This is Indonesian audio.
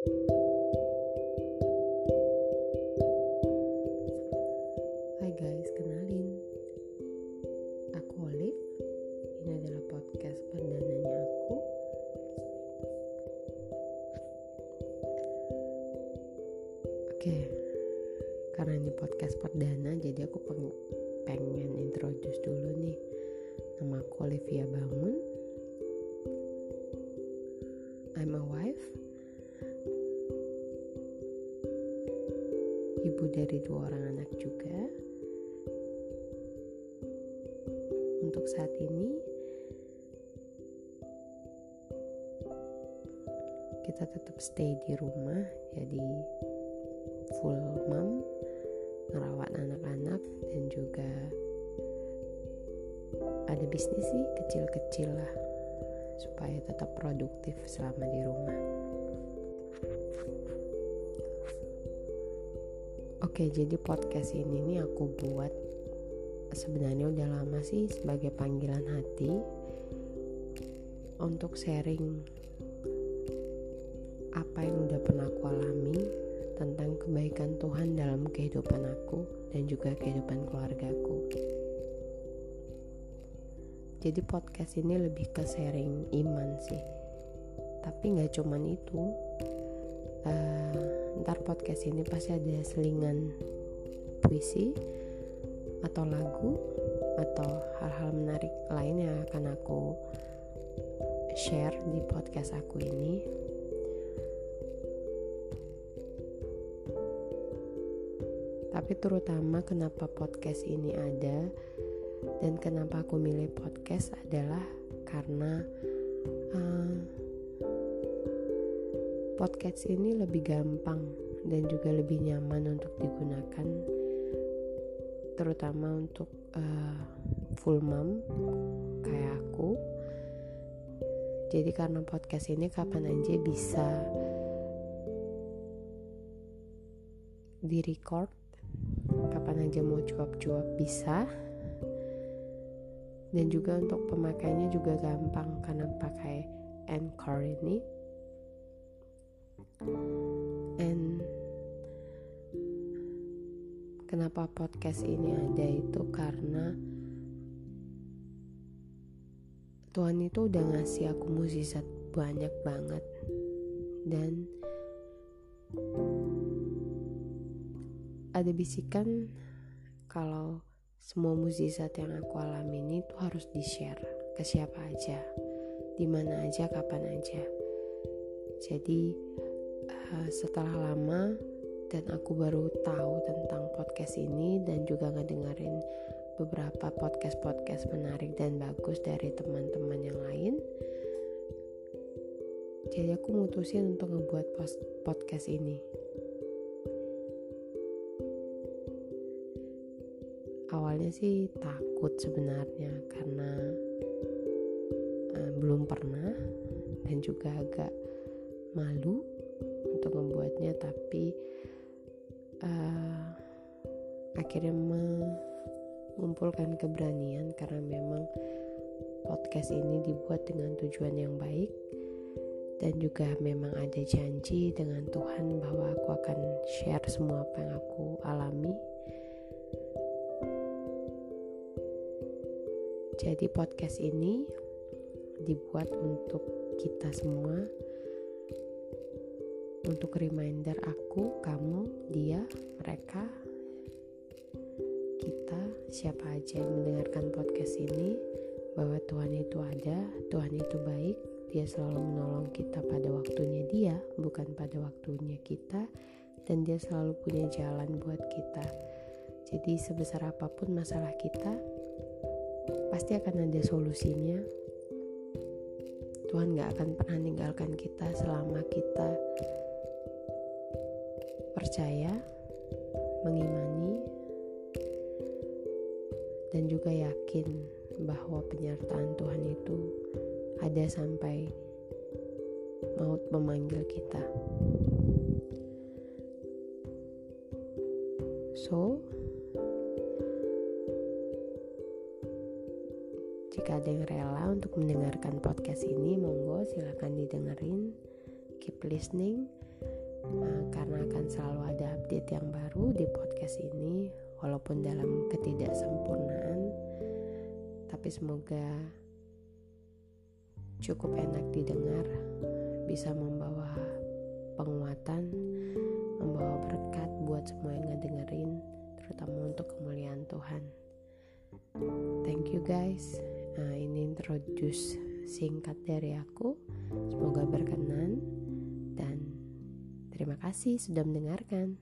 Hai guys, kenalin. Aku Olive. Ini adalah podcast perdananya aku. Oke Karena ini podcast perdana Jadi aku pengen introduce dulu nih. Nama aku Olivia Bangun Ibu dari dua orang anak juga. Untuk saat ini Kita tetap stay di rumah Jadi full mom Ngerawat anak-anak Dan juga Ada bisnis sih kecil-kecil lah Supaya tetap produktif selama di rumah Oke, jadi podcast ini nih aku buat sebenarnya udah lama sih sebagai panggilan hati untuk sharing apa yang udah pernah aku alami tentang kebaikan Tuhan dalam kehidupan aku dan juga kehidupan keluargaku. Jadi podcast ini lebih ke sharing iman sih. Tapi nggak cuman itu, uh, ntar podcast ini pasti ada selingan puisi atau lagu atau hal-hal menarik lain yang akan aku share di podcast aku ini. Tapi terutama kenapa podcast ini ada dan kenapa aku milih podcast adalah karena uh, podcast ini lebih gampang dan juga lebih nyaman untuk digunakan terutama untuk uh, full mom kayak aku. Jadi karena podcast ini kapan aja bisa di record kapan aja mau cuap-cuap bisa. Dan juga untuk pemakainya juga gampang karena pakai Anchor ini and kenapa podcast ini ada itu karena Tuhan itu udah ngasih aku mukjizat banyak banget. Dan ada bisikan kalau semua mukjizat yang aku alami ini tuh harus di share ke siapa aja di mana aja kapan aja. Jadi uh, setelah lama dan aku baru tahu tentang podcast ini dan juga ngedengerin beberapa podcast-podcast menarik dan bagus dari teman-teman yang lain jadi aku mutusin untuk ngebuat podcast ini. Awalnya sih takut sebenarnya karena uh, belum pernah dan juga agak malu untuk membuatnya tapi uh, akhirnya mengumpulkan keberanian karena memang podcast ini dibuat dengan tujuan yang baik dan juga memang ada janji dengan Tuhan bahwa aku akan share semua apa yang aku alami. Jadi podcast ini dibuat untuk kita semua untuk reminder aku, kamu, dia, mereka, kita, siapa aja yang mendengarkan podcast ini bahwa Tuhan itu ada, Tuhan itu baik, dia selalu menolong kita pada waktunya dia, bukan pada waktunya kita, dan dia selalu punya jalan buat kita. Jadi sebesar apa pun masalah kita, pasti akan ada solusinya. Tuhan gak akan pernah meninggalkan kita selama kita percaya, mengimani, dan juga yakin bahwa penyertaan Tuhan itu ada sampai maut memanggil kita. So, Jika ada yang rela untuk mendengarkan podcast ini, monggo silahkan didengerin. Keep listening. Uh, karena akan selalu ada update yang baru di podcast ini walaupun dalam ketidaksempurnaan tapi semoga cukup enak didengar bisa membawa penguatan membawa berkat buat semua yang ngedengerin terutama untuk kemuliaan Tuhan. Thank you guys. Nah, ini introduce singkat dari aku. Semoga kasih sudah mendengarkan